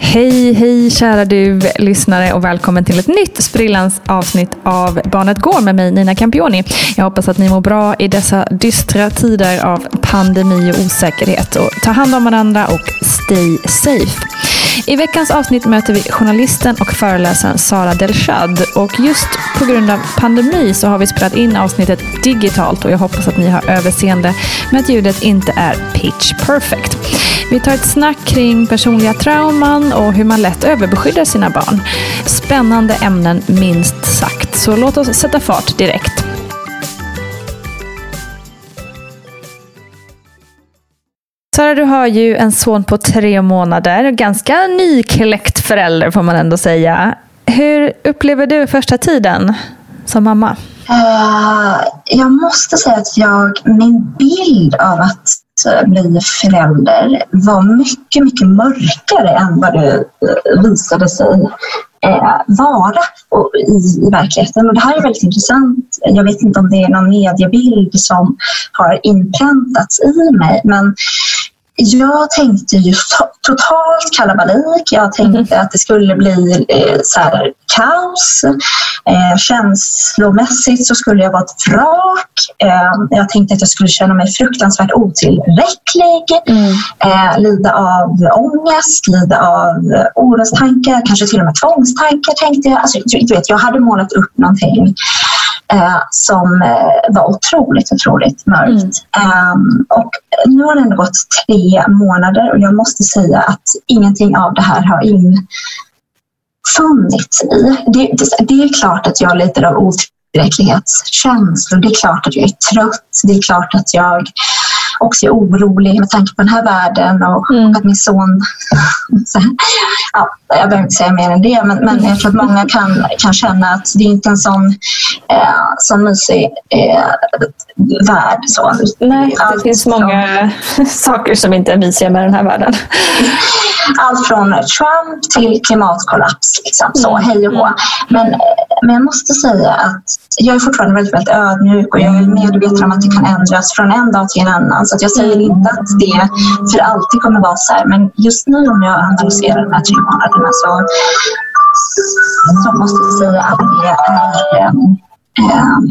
Hej, hej kära du lyssnare och välkommen till ett nytt sprillans avsnitt av Barnet Går med mig Nina Campioni. Jag hoppas att ni mår bra i dessa dystra tider av pandemi och osäkerhet. Och ta hand om varandra och stay safe. I veckans avsnitt möter vi journalisten och föreläsaren Sara Delshad. Och just på grund av pandemi så har vi spelat in avsnittet digitalt och jag hoppas att ni har överseende med att ljudet inte är pitch perfect. Vi tar ett snack kring personliga trauman och hur man lätt överbeskyddar sina barn. Spännande ämnen minst sagt, så låt oss sätta fart direkt. Sara, du har ju en son på tre månader. Ganska nykläckt förälder får man ändå säga. Hur upplever du första tiden som mamma? Uh, jag måste säga att jag, min bild av att bli förälder var mycket, mycket mörkare än vad det eh, visade sig Eh, vara i, i verkligheten. Och det här är väldigt intressant. Jag vet inte om det är någon mediebild som har inpräntats i mig, men jag tänkte ju totalt kalabalik. Jag tänkte mm. att det skulle bli eh, så här, kaos. Eh, känslomässigt så skulle jag vara ett vrak. Eh, jag tänkte att jag skulle känna mig fruktansvärt otillräcklig. Mm. Eh, lida av ångest, lida av orostankar, kanske till och med tvångstankar tänkte jag. Alltså, du vet, jag hade målat upp någonting eh, som eh, var otroligt, otroligt mörkt. Mm. Um, och nu har det ändå gått tre månader och jag måste säga att ingenting av det här har infunnits i. Det, det, det är klart att jag lider av otillräcklighetskänslor. Det är klart att jag är trött. Det är klart att jag också är orolig med tanke på den här världen och, Mm. och att min son... Ja, jag behöver inte säga mer än det, men, men jag tror att många kan, kan känna att det är inte en sån, eh, sån mysig eh, värld. Så. Nej, det Allt finns många saker som inte är mysiga med den här världen. allt från Trump till klimatkollaps. Liksom, så, Mm. hej och hå. Men, men jag måste säga att jag är fortfarande väldigt, väldigt ödmjuk och jag är medveten om att det kan ändras från en dag till en annan. Så jag säger inte att det för alltid kommer vara så här. Men just nu om jag analyserar de här tre månaderna så, så måste jag säga att det är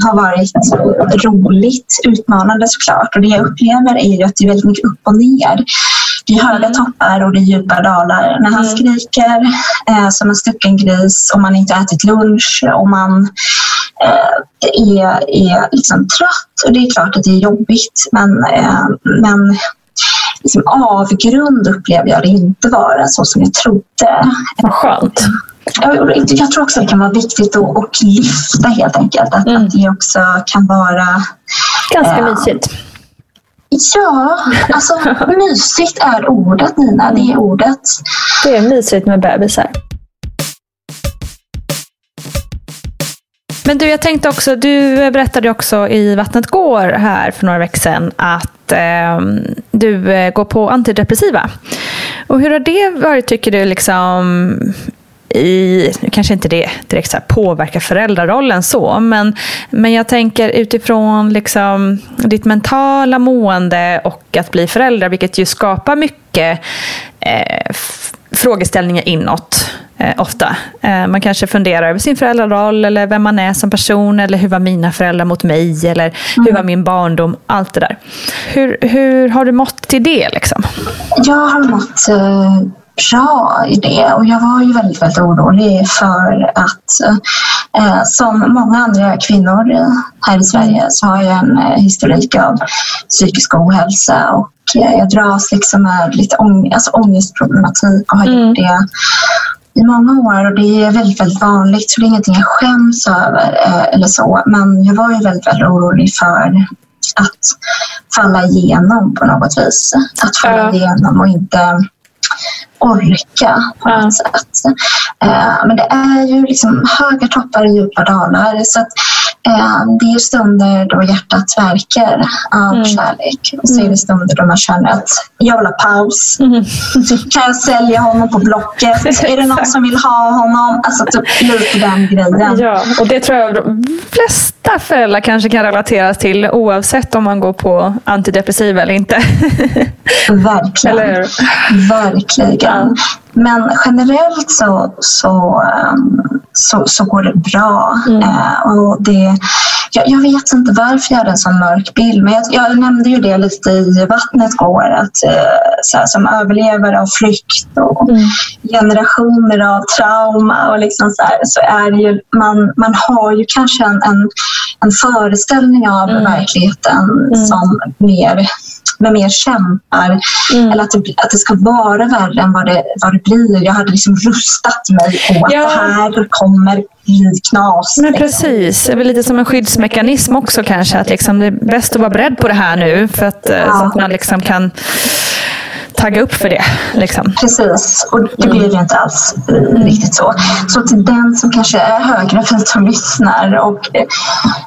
har varit roligt, utmanande såklart. Och det jag upplever är ju att det är väldigt mycket upp och ner. Det är höga toppar och det är djupa dalar. När han skriker eh, som en stucken gris och man inte ätit lunch och man eh, är, är liksom trött. Och det är klart att det är jobbigt men, eh, men liksom avgrund upplever jag det inte vara så som jag trodde. Vad skönt. Jag, tror också det kan vara viktigt att, att lyfta helt enkelt. Att, Mm. att det också kan vara Ganska Ja. mysigt. Ja, alltså mysigt är ordet Nina. Det är ordet. Det är mysigt med bebisar. Men du, jag tänkte också, du berättade också i Vattnet går här för några veckor sedan att eh, du eh, går på antidepressiva. Och hur har det varit tycker du liksom i, nu kanske inte det direkt så påverkar föräldrarollen så, men, men jag tänker utifrån liksom ditt mentala mående och att bli förälder, vilket ju skapar mycket eh, frågeställningar inåt eh, ofta. Eh, man kanske funderar över sin föräldraroll eller vem man är som person eller hur var mina föräldrar mot mig eller hur var min barndom, allt det där. Hur, hur har du mått till det liksom? Jag har mått eh, bra i det och jag var ju väldigt, väldigt orolig för att eh, som många andra kvinnor eh, här i Sverige så har jag en eh, historik av psykisk ohälsa och eh, jag dras liksom med lite ång- alltså ångestproblematik och har gjort det i många år och det är väldigt, väldigt vanligt så det är ingenting jag skäms över eh, eller så. Men jag var ju väldigt, väldigt orolig för att falla igenom på något vis. Att falla Ja. igenom och inte orka på något sätt. Eh, men det är ju liksom höga toppar och djupa dalar. Så att, eh, det är stunder då hjärtat verkar av Mm. kärlek. Och så är det stunder då man känner att jag vill ha paus. Mm. Kan jag sälja honom på Blocket? Är det någon som vill ha honom? Alltså typ lite den grejen. Ja, och det tror jag de flesta föräldrar kanske kan relatera till oavsett om man går på antidepressiva eller inte. Verkligen. Eller hur? Verkligen. Men generellt så, så, um, så, så går det bra. Mm. Eh, och det, jag, jag vet inte varför jag hade en sån mörk bild, men jag, jag nämnde ju det lite i Vattnet går, att eh, så här, som överlevare av flykt och Mm. generationer av trauma och liksom så, här, så är ju, man, man har ju kanske en, en, en föreställning av Mm. verkligheten som mer med mer kämpar. Mm. Eller att det, att det ska vara värre än vad det, vad det blir. Jag hade liksom rustat mig på att Ja. det här kommer bli knas. Men liksom. precis, det är väl lite som en skyddsmekanism också kanske. Att liksom det är bäst att vara beredd på det här nu. För att, eh, Så att man liksom kan tagga upp för det. Liksom. Precis, och det blir ju inte alls eh, riktigt så. Så till den som kanske är höggravid som lyssnar och eh,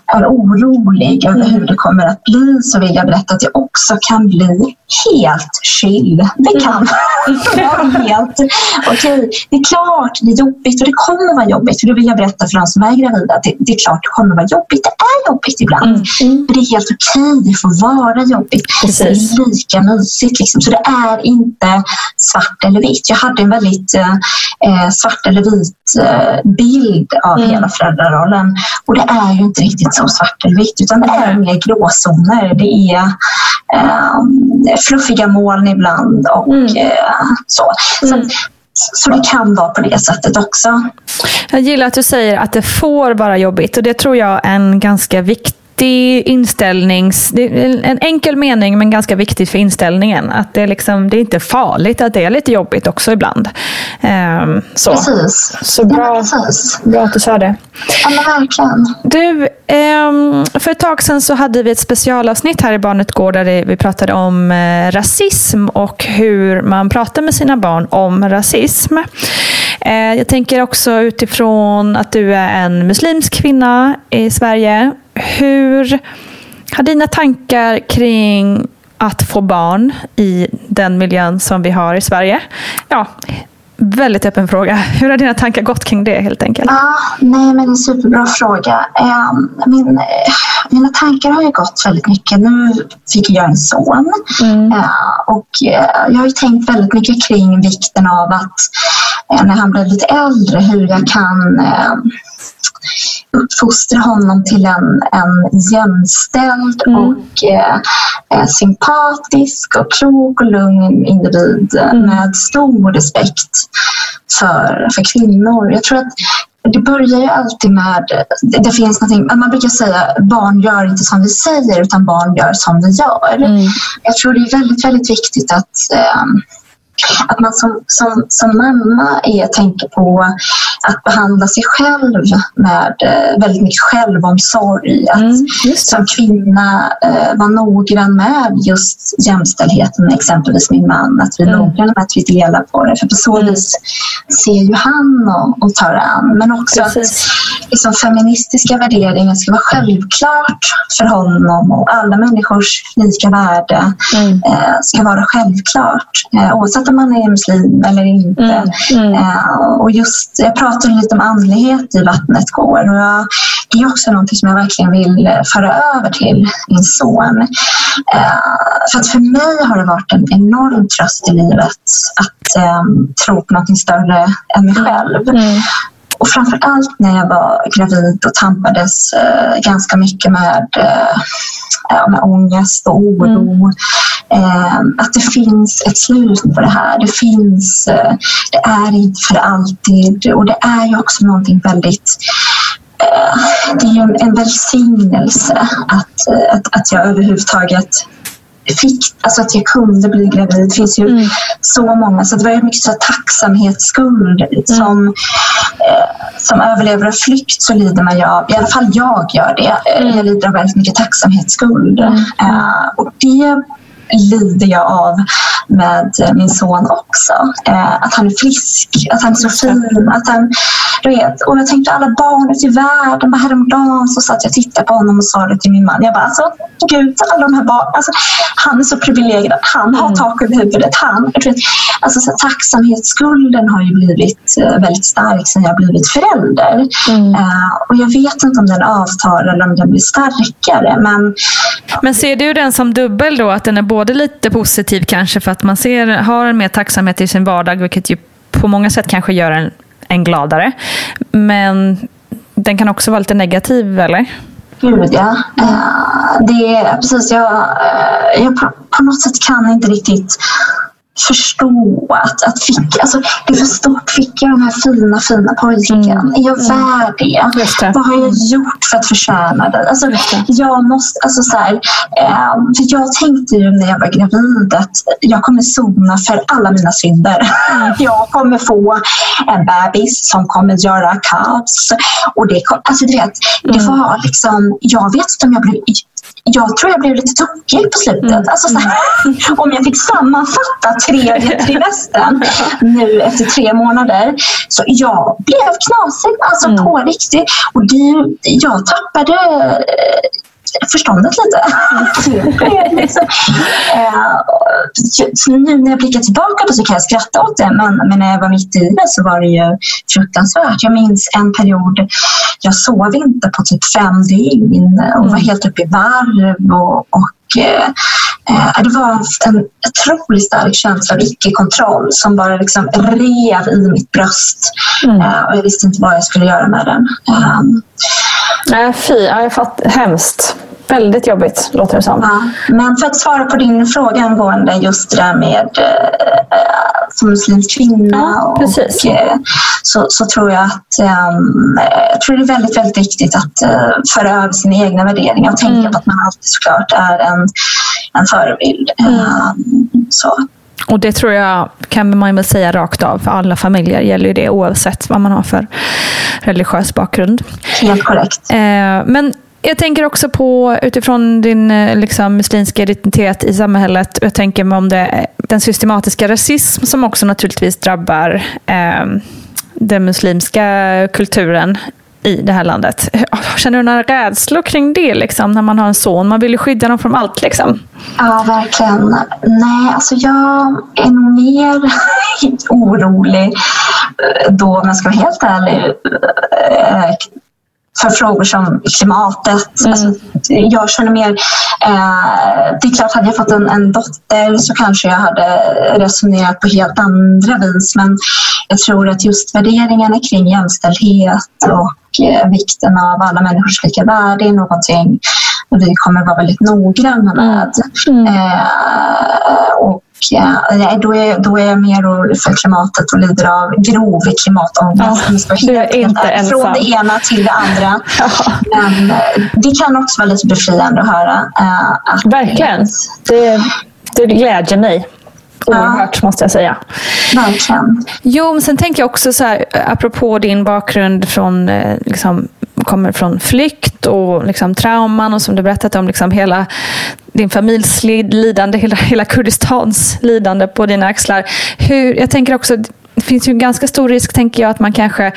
är orolig över hur det kommer att bli så vill jag berätta att det också kan bli helt chill. Det kan vara helt okej. Det är klart det är jobbigt och det kommer vara jobbigt. För det vill jag berätta för de som är gravida att det, det är klart det kommer vara jobbigt. Det är jobbigt ibland. Men det är helt okej. Det får vara jobbigt. Precis. Det är lika mysigt. Liksom. Så det är inte svart eller vitt. Jag hade en väldigt eh, eh, svart eller vit eh, bild av hela föräldrarollen. Och det är ju inte riktigt så svart eller vitt utan det är mer gråzoner. Det är eh, fluffiga moln ibland och eh, så. Så, så det kan vara på det sättet också. Jag gillar att du säger att det får vara jobbigt. Och det tror jag är en ganska viktig viktig inställnings... Det är en enkel mening men ganska viktigt för inställningen. Att det är, liksom, det är inte farligt att det är lite jobbigt också ibland. Um, så. Precis. Så bra, ja, precis. bra att du sa det. Ja, men verkligen. Du, um, för ett tag sedan så hade vi ett specialavsnitt här i Barnet Går där vi pratade om uh, rasism och hur man pratar med sina barn om rasism. Uh, jag tänker också utifrån att du är en muslimsk kvinna i Sverige. Hur har dina tankar kring att få barn i den miljön som vi har i Sverige? Ja, väldigt öppen fråga. Hur har dina tankar gått kring det helt enkelt? Ja, nej, men en superbra fråga. Ehm, min, mina tankar har ju gått väldigt mycket. Nu fick jag en son mm. och eh, jag har ju tänkt väldigt mycket kring vikten av att eh, när han blir lite äldre hur jag kan uppfostra honom till en, en jämställd mm. och eh, sympatisk och klok och lugn individ mm. med stor respekt för, för kvinnor. Jag tror att det börjar ju alltid med, det finns någonting, man brukar säga barn gör inte som vi säger utan barn gör som vi gör. Mm. Jag tror det är väldigt, väldigt viktigt att eh, att man som, som, som mamma är, tänker på att behandla sig själv med eh, väldigt mycket självomsorg. Att mm, som kvinna eh, vara noggrann med just jämställdheten exempelvis min man. Att vi är mm. noggranna med att vi delar på det. För på så mm. vis ser ju han och, och tar an. Men också Precis. att liksom, feministiska värderingar ska vara självklart för honom och alla människors lika värde mm. eh, ska vara självklart. Eh, oavsett om man är muslim eller inte. Mm. Mm. Eh, och just, jag pratade lite om andlighet i Vattnet går och jag, det är också någonting som jag verkligen vill föra över till min son. Eh, för att för mig har det varit en enorm tröst i livet att eh, tro på någonting större än mig själv. Mm. Och framför allt när jag var gravid och tampades eh, ganska mycket med, eh, med ångest och oro. Mm. Eh, att det finns ett slut på det här. Det finns, eh, det är inte för alltid och det är ju också någonting väldigt eh, det är ju en, en välsignelse att, att, att jag överhuvudtaget fick, alltså att jag kunde bli gravid. Det finns ju mm. så många, så det var mycket så tacksamhetsskuld. Mm. Som, eh, som överlevare av flykt så lider man ju av, i alla fall jag gör det, mm. jag lider av väldigt mycket tacksamhetsskuld. Mm. Uh, och det lider jag av med min son också. Eh, att han är frisk, att han är så fin. Att han, du vet, och jag tänkte alla barn ute i världen. Bara häromdagen så satt jag och tittade på honom och sa det till min man. Jag bara, alltså, gud, alla de här barnen. Alltså, han är så privilegierad. Han har mm. tak över huvudet. Han, vet, alltså, så tacksamhetsskulden har ju blivit uh, väldigt stark sedan jag blivit förälder. Mm. Uh, och jag vet inte om den avtar eller om den blir starkare. Men, men ser du den som dubbel då? Att den är både Både lite positiv kanske för att man ser, har en mer tacksamhet i sin vardag, vilket ju på många sätt kanske gör en, en gladare. Men den kan också vara lite negativ, eller? Gud, ja. Eh, det är precis, jag, eh, jag på något sätt kan inte riktigt förstå att, att fick, alltså, det är för stort. Fick jag de här fina, fina pojken? Mm. Är jag mm. värd det? det? Vad har jag gjort för att förtjäna det? Alltså, jag måste, alltså så här, eh, för jag tänkte ju när jag var gravid att jag kommer sona för alla mina synder. Mm. Jag kommer få en bebis som kommer göra kaos. Och det, alltså, du vet, det mm. var liksom, jag vet inte om jag blev jag tror jag blev lite tokig på slutet. Mm. Alltså, så här, om jag fick sammanfatta tredje trimestern nu efter tre månader. Så jag blev knasig, alltså mm. på riktigt. Och det, jag tappade förståndet lite. liksom. så nu när jag blickar tillbaka på så kan jag skratta åt det men, men när jag var mitt i det så var det ju fruktansvärt. Jag minns en period, jag sov inte på typ fem dygn och var mm. helt uppe i varv och, och eh, eh, det var en otroligt stark känsla av icke-kontroll som bara liksom rev i mitt bröst. Mm. Eh, och jag visste inte vad jag skulle göra med den. Um, Nej, fy. Ja, jag fatt, hemskt. Väldigt jobbigt låter det som. Ja, men för att svara på din fråga angående just det där med eh, som muslimsk kvinna. Ja, precis. Och, eh, så, så tror jag att um, jag tror det är väldigt, väldigt viktigt att uh, föra över sina egna värderingar och tänka Mm. på att man alltid såklart är en, en förebild. Mm. Um, så. Och det tror jag kan man väl säga rakt av. För alla familjer gäller ju det oavsett vad man har för religiös bakgrund. Helt korrekt. Eh, men jag tänker också på utifrån din eh, liksom, muslimska identitet i samhället. Jag tänker om det, den systematiska rasism som också naturligtvis drabbar eh, den muslimska kulturen i det här landet. Känner du några rädslor kring det liksom, när man har en son? Man vill ju skydda dem från allt. Liksom. Ja, verkligen. Nej, alltså jag är nog mer orolig då, om jag ska vara helt ärlig, eh, för frågor som klimatet. Alltså, jag känner mer... Eh, det är klart, hade jag fått en, en dotter så kanske jag hade resonerat på helt andra vis. Men jag tror att just värderingarna kring jämställdhet och eh, vikten av alla människors lika värde är någonting vi kommer vara väldigt noggranna med. Eh, och eh, nej, då, är, då är jag mer orolig för klimatet och lider av grov klimatångest. Ja, du är inte ärlig. Från ensam. det ena till det andra. Men eh, det kan också vara lite befriande att höra. eh, att, Verkligen. Det, det glädjer mig oerhört, måste jag säga. Verkligen. Jo, men sen tänker jag också så här, apropå din bakgrund från, eh, liksom, kommer från flykt och liksom, trauman och som du berättat om liksom, hela din familjs lid- lidande, hela, hela Kurdistans lidande på dina axlar. Hur, jag tänker också, det finns ju en ganska stor risk, tänker jag, att man kanske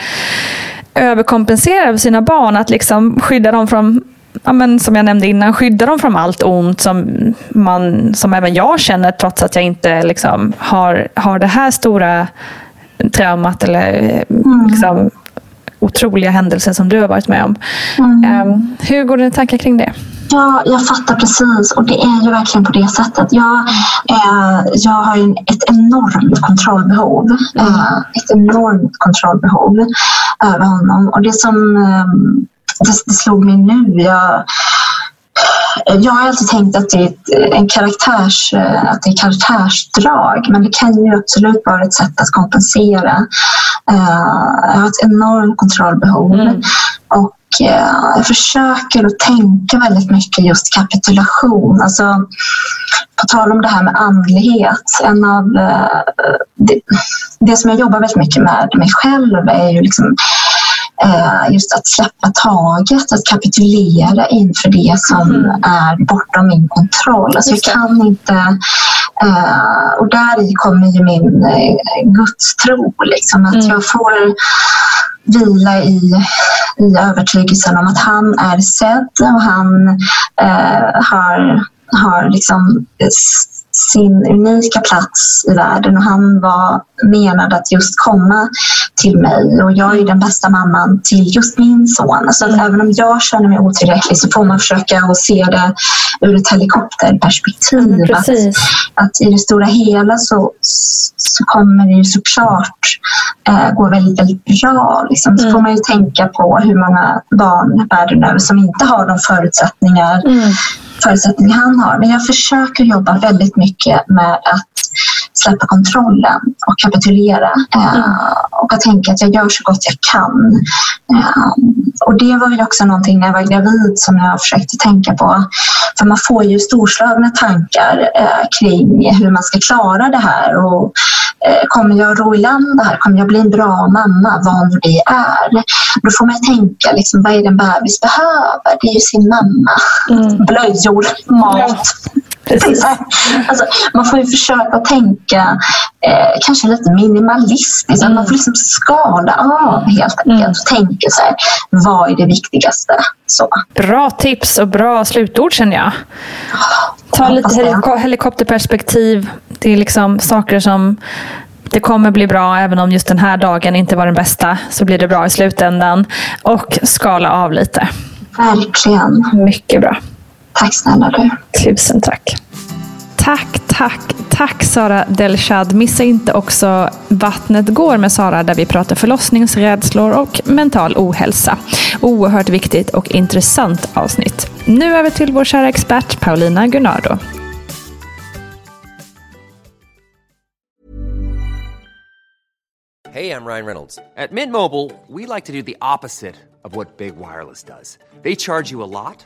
överkompenserar sina barn, att liksom skydda dem från Ja, men som jag nämnde innan, skydda dem från allt ont som, man, som även jag känner trots att jag inte liksom, har, har det här stora traumat eller eh, liksom, otroliga händelser som du har varit med om. Ehm, hur går dina tankar kring det? Ja, jag fattar precis och det är ju verkligen på det sättet. Jag, eh, jag har ju ett enormt kontrollbehov. Eh, ett enormt kontrollbehov över honom. Och det som eh, det, det slog mig nu, jag, jag har alltid tänkt att det är ett, en karaktärs, eh, att det är karaktärsdrag men det kan ju absolut vara ett sätt att kompensera. Eh, jag har ett enormt kontrollbehov. Och eh, jag försöker att tänka väldigt mycket just kapitulation. Alltså, på tal om det här med andlighet. En av, eh, det, det som jag jobbar väldigt mycket med mig själv är ju liksom eh, just att släppa taget, att kapitulera inför det som är bortom min kontroll. Alltså jag kan inte... Eh, och där kommer ju min eh, gudstro. Liksom, att jag får vila i, i övertygelsen om att han är sedd och han eh, har, har liksom sin unika plats i världen och han var menad att just komma till mig och jag är den bästa mamman till just min son. Alltså att även om jag känner mig otillräcklig så får man försöka att se det ur ett helikopterperspektiv. att, Precis. att i det stora hela så, så kommer det ju såklart eh, gå väldigt, väldigt bra. Liksom. Så får man ju tänka på hur många barn världen över som inte har de förutsättningar, förutsättningar han har. Men jag försöker jobba väldigt mycket med att släppa kontrollen och kapitulera. Eh, och att tänka att jag gör så gott jag kan. Eh, och det var ju också någonting när jag var gravid som jag försökte tänka på. För man får ju storslagna tankar eh, kring hur man ska klara det här. Och, kommer jag ro i land det här? Kommer jag bli en bra mamma? Vad nu det är. Då får man tänka, liksom, vad är det en bebis behöver? Det är ju sin mamma. Blöjor, mat. Alltså, man får ju försöka tänka eh, kanske lite minimalistiskt. Att Man får liksom skala av helt enkelt och tänka så här, vad är det viktigaste? Så. Bra tips och bra slutord känner jag. Ta lite det. heliko- helikopterperspektiv. Det är liksom saker som det kommer bli bra även om just den här dagen inte var den bästa. Så blir det bra i slutändan. Och skala av lite. Verkligen. Mycket bra. Tack snälla du. Tusen tack. Tack, tack, tack Sara Delshad. Missa inte också Vattnet går med Sara där vi pratar förlossningsrädslor och mental ohälsa. Oerhört viktigt och intressant avsnitt. Nu över till vår kära expert Paulina Gunnardo. Hej, jag Ryan Reynolds. På Mint Mobile, we like to do the opposite of what Big Wireless does. They charge you a lot,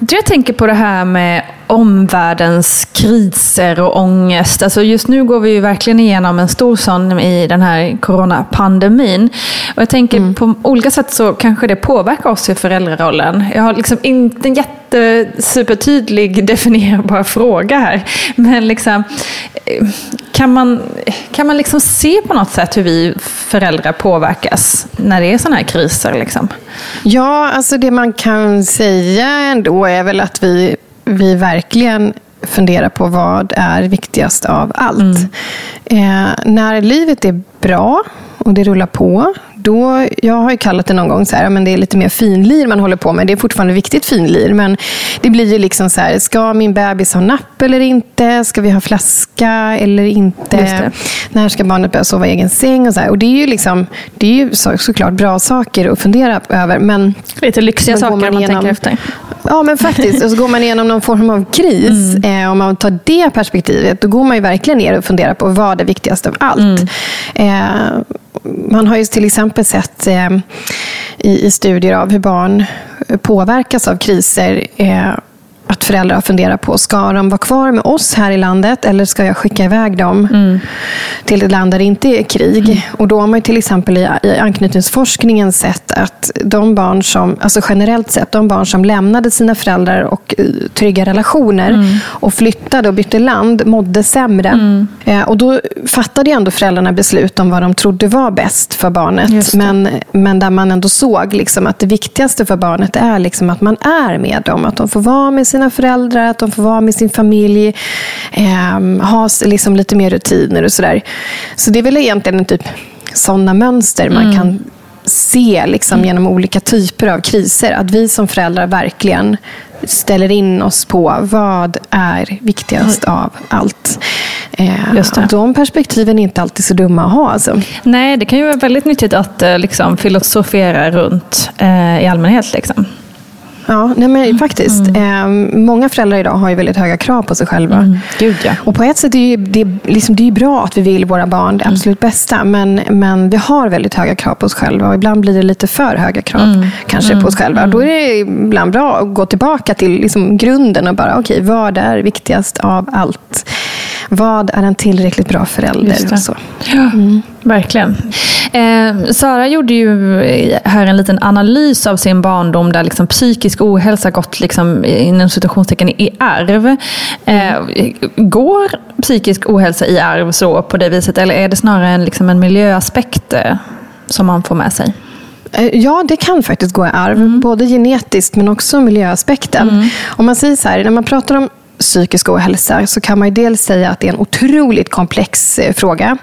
Jag tänker på det här med omvärldens kriser och ångest. Alltså just nu går vi ju verkligen igenom en stor sån i den här coronapandemin. Och jag tänker mm. på olika sätt så kanske det påverkar oss i föräldrarollen. Jag har liksom inte en jätte supertydlig definierbar fråga här. Men liksom, kan man, kan man liksom se på något sätt hur vi föräldrar påverkas när det är sådana här kriser? Liksom? Ja, alltså det man kan säga ändå är väl att vi, vi verkligen funderar på vad är viktigast av allt. Mm. Eh, när livet är bra och det rullar på, då, jag har ju kallat det någon gång så här, men det är lite mer finlir man håller på med. Det är fortfarande viktigt finlir, men det blir ju liksom så här, ska min bebis ha napp eller inte? Ska vi ha flaska eller inte? När ska barnet börja sova i egen säng? Och, så här. och det är ju, liksom, det är ju så, såklart bra saker att fundera över. Men lite lyxiga saker man, man tänker efter. Ja, men faktiskt. Och så går man igenom någon form av kris. Mm. Eh, om man tar det perspektivet, då går man ju verkligen ner och funderar på vad är viktigast av allt. Mm. Eh, man har ju till exempel sett eh, i, i, studier av hur barn påverkas av kriser eh, eh, att föräldrar funderar på, ska de vara kvar med oss här i landet eller ska jag skicka iväg dem mm. till ett land där det inte är krig? Mm. Och då har man till exempel i, i anknytningsforskningen sett att de barn som, alltså generellt sett, de barn som lämnade sina föräldrar och uh, trygga relationer mm. och flyttade och bytte land mådde sämre. Mm. Eh, och då fattade ändå föräldrarna beslut om vad de trodde var bäst för barnet. Men, men där man ändå såg liksom att det viktigaste för barnet är liksom att man är med dem, att de får vara med sina föräldrar, att de får vara med sin familj, eh, ha liksom lite mer rutiner och sådär. Så det är väl egentligen typ sådana mönster man mm. kan se liksom, mm. genom olika typer av kriser. Att vi som föräldrar verkligen ställer in oss på vad är viktigast mm. av allt. Eh, Just det. De perspektiven är inte alltid så dumma att ha. Alltså. Nej, det kan ju vara väldigt nyttigt att eh, liksom, filosofera runt eh, i allmänhet. Liksom. Ja, nej men faktiskt. Eh, många föräldrar idag har ju väldigt höga krav på sig själva. Gud ja. Och på ett sätt är det det, är liksom, det är bra att vi vill våra barn det absolut bästa. Men, men vi har väldigt höga krav på oss själva. Och ibland blir det lite för höga krav kanske på oss själva. Då är det ibland bra att gå tillbaka till liksom, grunden och bara, okej, vad är viktigast av allt? Vad är en tillräckligt bra förälder? Så. Ja, verkligen. Eh, Sara gjorde ju här en liten analys av sin barndom där liksom psykisk ohälsa gått liksom, inom situationstecken i arv. Eh, går psykisk ohälsa i arv så på det viset eller är det snarare en, liksom en miljöaspekt eh, som man får med sig? Eh, Ja, det kan faktiskt gå i arv. Både genetiskt men också miljöaspekten. Om man säger så här, när man pratar om psykisk ohälsa så kan man ju dels säga att det är en otroligt komplex eh, fråga.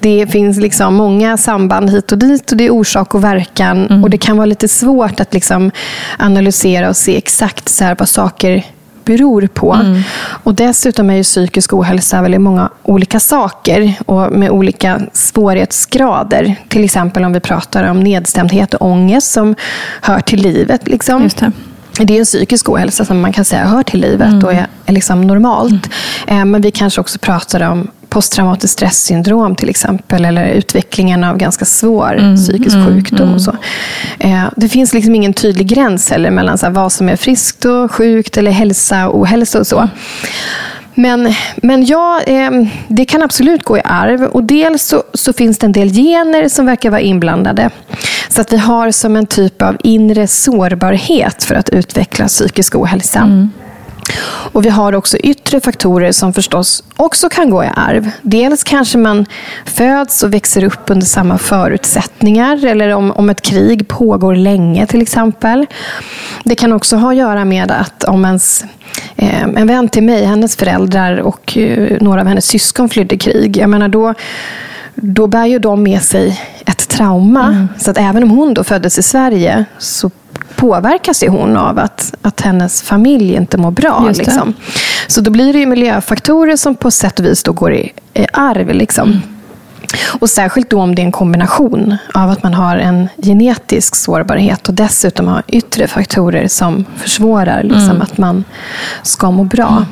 Det finns liksom många samband hit och dit och det är orsak och verkan. Och det kan vara lite svårt att liksom analysera och se exakt så här vad saker beror på. Och dessutom är ju psykisk ohälsa väldigt många olika saker och med olika svårighetsgrader. Till exempel om vi pratar om nedstämdhet och ångest som hör till livet. Liksom. Det. Är en psykisk ohälsa som man kan säga hör till livet och är, är liksom normalt. Eh, Men vi kanske också pratar om posttraumatiskt stresssyndrom till exempel. Eller utvecklingen av ganska svår psykisk sjukdom. Och så. Eh, Det finns liksom ingen tydlig gräns heller mellan så här, vad som är friskt och sjukt eller hälsa och ohälsa och så. Men, men ja, eh, det kan absolut gå i arv. Och dels så, så finns det en del gener som verkar vara inblandade. Så att vi har som en typ av inre sårbarhet för att utveckla psykisk ohälsa. Mm. Och Vi har också yttre faktorer som förstås också kan gå i arv. Dels kanske man föds och växer upp under samma förutsättningar eller om, om ett krig pågår länge till exempel. Det kan också ha att göra med att om ens, eh, en vän till mig, hennes föräldrar och eh, några av hennes syskon flydde krig. Jag menar då, då bär ju de med sig ett trauma. Så att även om hon då föddes i Sverige så påverkas ju hon av att, att hennes familj inte mår bra. Liksom. Så då blir det miljöfaktorer som på sätt och vis då går i, i arv. Liksom. Och särskilt då om det är en kombination av att man har en genetisk sårbarhet och dessutom har yttre faktorer som försvårar liksom, att man ska må bra.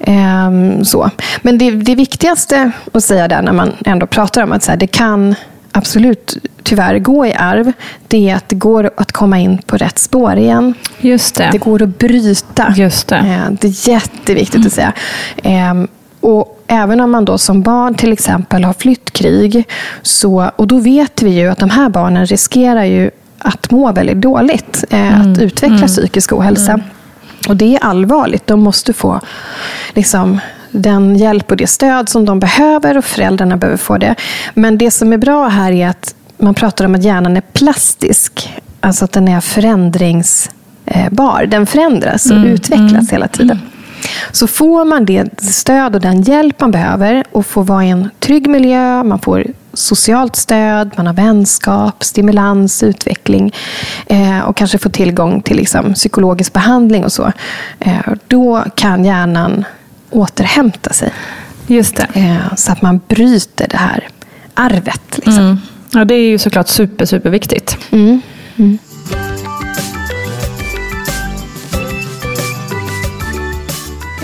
Ehm, så. Men det, det viktigaste att säga där när man ändå pratar om att så här, det kan absolut tyvärr gå i arv, det är att det går att komma in på rätt spår igen. Just det. Det går att bryta. Just det. Eh, Det är jätteviktigt att säga. Ehm, Och även om man då som barn till exempel har flytt krig, så, och då vet vi ju att de här barnen riskerar ju att må väldigt dåligt, eh, att utveckla psykisk ohälsa. Och det är allvarligt. De måste få liksom, den hjälp och det stöd som de behöver och föräldrarna behöver få det. Men det som är bra här är att man pratar om att hjärnan är plastisk. Alltså att den är förändringsbar. Den förändras och utvecklas hela tiden. Så får man det stöd och den hjälp man behöver och får vara i en trygg miljö, man får socialt stöd, man har vänskap, stimulans, utveckling eh, och kanske får tillgång till liksom, psykologisk behandling och så. Eh, då kan hjärnan återhämta sig. Just det. Eh, så att man bryter det här arvet. Liksom. Ja, det är ju såklart super, super viktigt.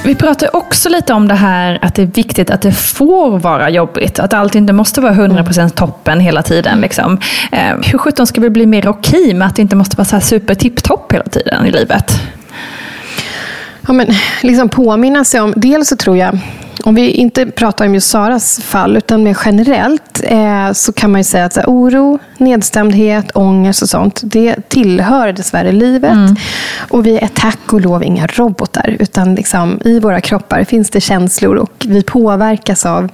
Vi pratar också lite om det här att det är viktigt att det får vara jobbigt. Att allt inte måste vara 100% toppen hela tiden. Liksom. Eh, hur sjutton ska vi bli mer okej med att det inte måste vara så här super tipptopp hela tiden i livet? Ja, men, liksom påminna sig om, dels så tror jag, om vi inte pratar om just Saras fall, utan mer generellt, eh, så kan man ju säga att här, oro, nedstämdhet, ångest och sånt, det tillhör dessvärre livet. Och vi är tack och lov inga robotar, utan liksom, i våra kroppar finns det känslor och vi påverkas av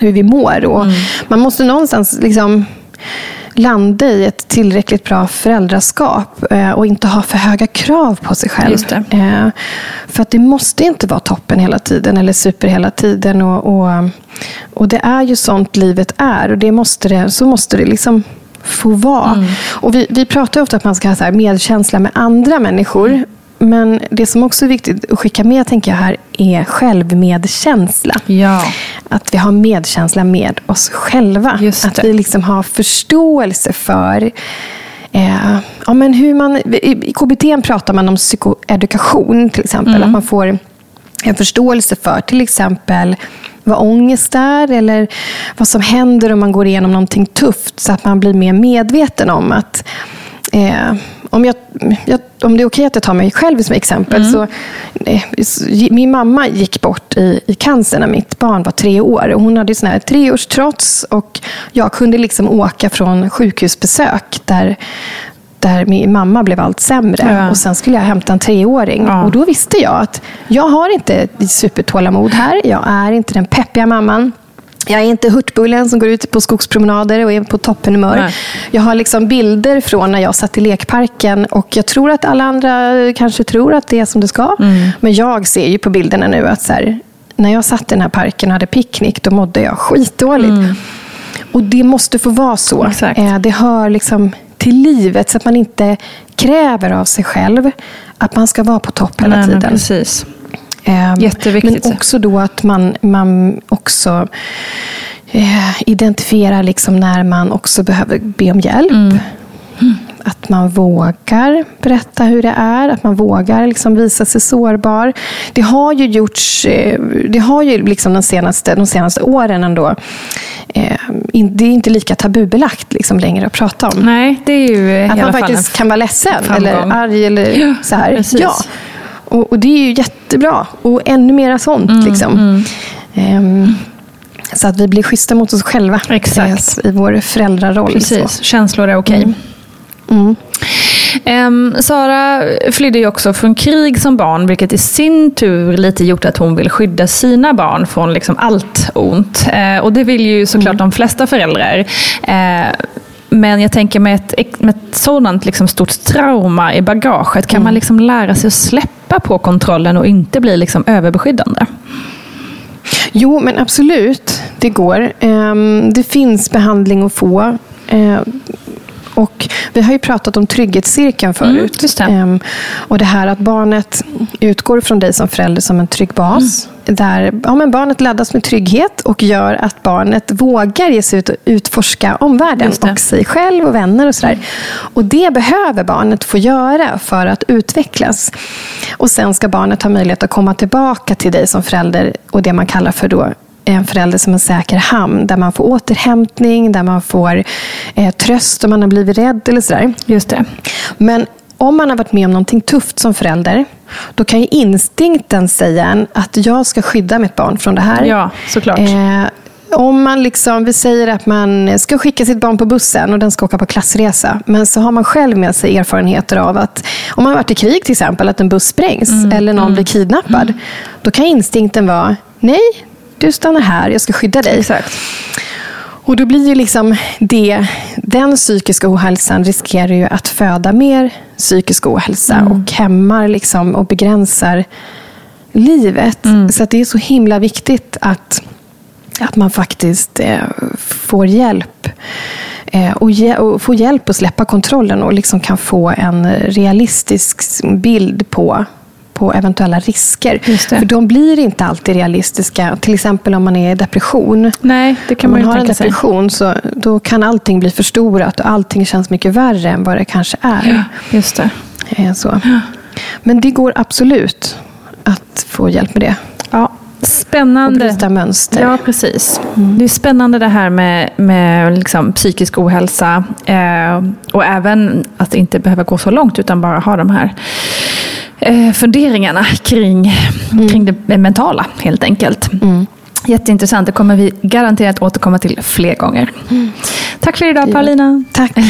hur vi mår. Och Man måste någonstans liksom landa i ett tillräckligt bra föräldraskap eh, och inte ha för höga krav på sig själv. Eh, För att det måste inte vara toppen hela tiden eller super hela tiden. Och, och, och det är ju sånt livet är och det måste det, så måste det liksom få vara. Och vi, vi pratar ofta att man ska ha så medkänsla med andra människor. Men det som också är viktigt att skicka med tänker jag här är självmedkänsla. Ja. Att vi har medkänsla med oss själva. Att vi liksom har förståelse för eh, ja, men hur man, I KBT pratar man om psykoedukation till exempel. Mm. Att man får en förståelse för till exempel vad ångest är eller vad som händer om man går igenom någonting tufft så att man blir mer medveten om att eh, om, jag, jag, om det är okej att jag tar mig själv som exempel. Så, eh, min mamma gick bort i, i cancer när mitt barn var tre år. Hon hade sån här treårstrots och jag kunde liksom åka från sjukhusbesök där där min mamma blev allt sämre. Ja. Och Sen skulle jag hämta en treåring. Ja. Och Då visste jag att jag har inte supertålamod här. Jag är inte den peppiga mamman. Jag är inte hurtbullen som går ut på skogspromenader och är på toppenhumör. Nej. Jag har liksom bilder från när jag satt i lekparken och jag tror att alla andra kanske tror att det är som det ska. Mm. Men jag ser ju på bilderna nu att så här, när jag satt i den här parken och hade picknick, då mådde jag skitdåligt. Och det måste få vara så. Mm. Exakt. Eh, Det hör liksom till livet så att man inte kräver av sig själv att man ska vara på topp hela Nej, tiden. precis. Ehm, Jätteviktigt. Men också då att man, man också eh, identifierar liksom när man också behöver be om hjälp. Mm. Att man vågar berätta hur det är, att man vågar liksom visa sig sårbar. Det har ju gjorts, eh, det har ju liksom de, senaste, de senaste åren ändå, eh, det är inte lika tabubelagt liksom längre att prata om. Nej, det är ju Att man faktiskt kan vara ledsen eller arg eller Ja, så här. precis. Ja. Och, och det är ju jättebra. Och ännu mera sånt. Mm, liksom. Ehm, så att vi blir schyssta mot oss själva Exakt. i vår föräldraroll. Precis, Så. känslor är okej. Mm. Ehm, Sara flydde ju också från krig som barn, vilket i sin tur lite gjort att hon vill skydda sina barn från liksom allt ont. Eh, och det vill ju såklart de flesta föräldrar. Eh, men jag tänker med ett, med ett sådant liksom stort trauma i bagaget, kan man liksom lära sig att släppa på kontrollen och inte bli liksom överbeskyddande? Jo, men absolut. Det går. Ehm, det finns behandling att få. Och vi har ju pratat om trygghetscirkeln förut. Mm, det. Ehm, och det här att barnet utgår från dig som förälder som en trygg bas. Mm. Där ja, men barnet laddas med trygghet och gör att barnet vågar ge sig ut och utforska omvärlden och sig själv och vänner och sådär. Och det behöver barnet få göra för att utvecklas. Och sen ska barnet ha möjlighet att komma tillbaka till dig som förälder och det man kallar för då en förälder som en säker hamn. Där man får återhämtning, där man får eh, tröst om man har blivit rädd eller sådär. Just det. Men om man har varit med om någonting tufft som förälder, då kan ju instinkten säga en att jag ska skydda mitt barn från det här. Ja, såklart. Eh, om man liksom, vi säger att man ska skicka sitt barn på bussen och den ska åka på klassresa. Men så har man själv med sig erfarenheter av att om man har varit i krig till exempel, att en buss sprängs Mm, eller någon blir kidnappad. Då kan instinkten vara, nej, du stannar här, jag ska skydda dig. Exakt. Och då blir ju liksom det, den psykiska ohälsan riskerar ju att föda mer psykisk ohälsa Mm. och hämmar liksom och begränsar livet. Mm. Så det är så himla viktigt att, att man faktiskt eh, får hjälp. Eh, och, ge, och få hjälp att släppa kontrollen och liksom kan få en realistisk bild på på eventuella risker. För de blir inte alltid realistiska. Till exempel om man är i depression. Nej, det kan Om man man har en sig. depression så då kan allting bli förstorat och allting känns mycket värre än vad det kanske är. Ja, just det. Eh, Så. Men det går absolut att få hjälp med det. Ja, Och spännande. bryta mönster. Ja, precis. Det är spännande det här med, med liksom psykisk ohälsa. Eh, och även att inte behöva gå så långt utan bara ha de här funderingarna kring, kring det mentala helt enkelt. Jätteintressant. Det kommer vi garanterat återkomma till fler gånger. Tack för idag Paulina. Tack.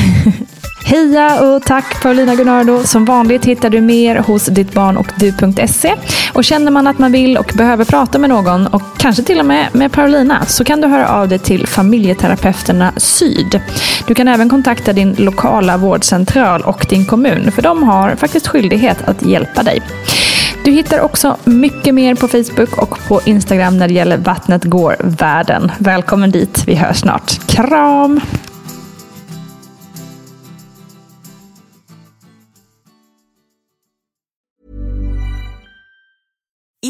Heja och tack Paulina Gunnardo. Som vanligt hittar du mer hos dittbarnochdu.se. Och känner man att man vill och behöver prata med någon och kanske till och med med Paulina så kan du höra av dig till familjeterapeuterna Syd. Du kan även kontakta din lokala vårdcentral och din kommun för de har faktiskt skyldighet att hjälpa dig. Du hittar också mycket mer på Facebook och på Instagram när det gäller Vattnet går världen. Välkommen dit, vi hörs snart. Kram!